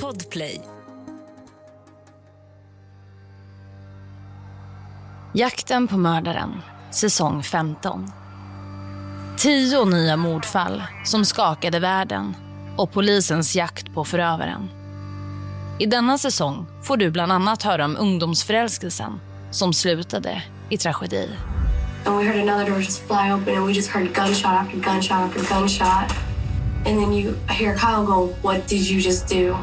Podplay. Jakten på mördaren, säsong 15. Tio nya mordfall som skakade världen och polisens jakt på förövaren. I denna säsong får du bland annat höra om ungdomsförälskelsen som slutade i tragedi. And we heard another door just fly open and we just heard gunshot after gunshot after gunshot. And then you hear Kyle go, What did you just do?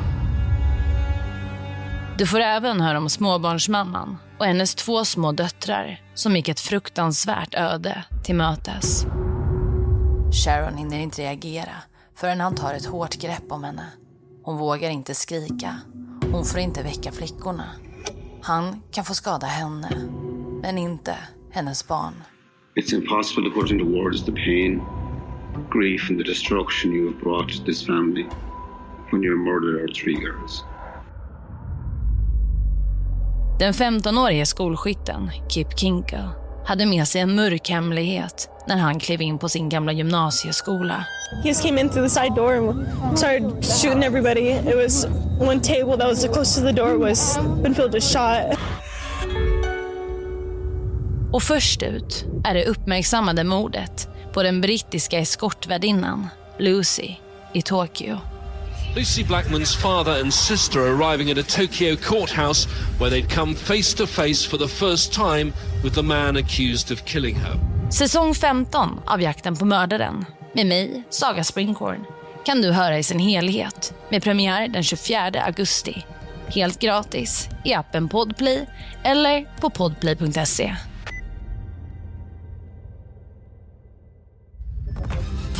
Du får även höra om småbarnsmamman och hennes två små döttrar som gick ett fruktansvärt öde till mötes. Sharon hinner inte reagera förrän han tar ett hårt grepp om henne. Hon vågar inte skrika. Hon får inte väcka flickorna. Han kan få skada henne, men inte hennes barn. It's impossible to put into words the pain, grief, and the destruction you have brought to this family when you murdered our three girls. Den 15-årige skolskytten, Kip Kinkel, hade med sig en mörk hemlighet när han klev in på sin gamla gymnasieskola. He just came in through the side door and started shooting everybody. It was one table that was close to the door was been filled with shot. Och först ut är det uppmärksammade mordet på den brittiska eskortvärdinnan Lucy i Tokyo. Lucy Blackman's father and sister arriving at a Tokyo courthouse where they'd come face to face for the first time with the man accused of killing her. Säsong 15 av Jakten på mördaren med mig, Saga Springhorn, kan du höra i sin helhet med premiär den 24 augusti. Helt gratis i appen Podplay eller på podplay.se.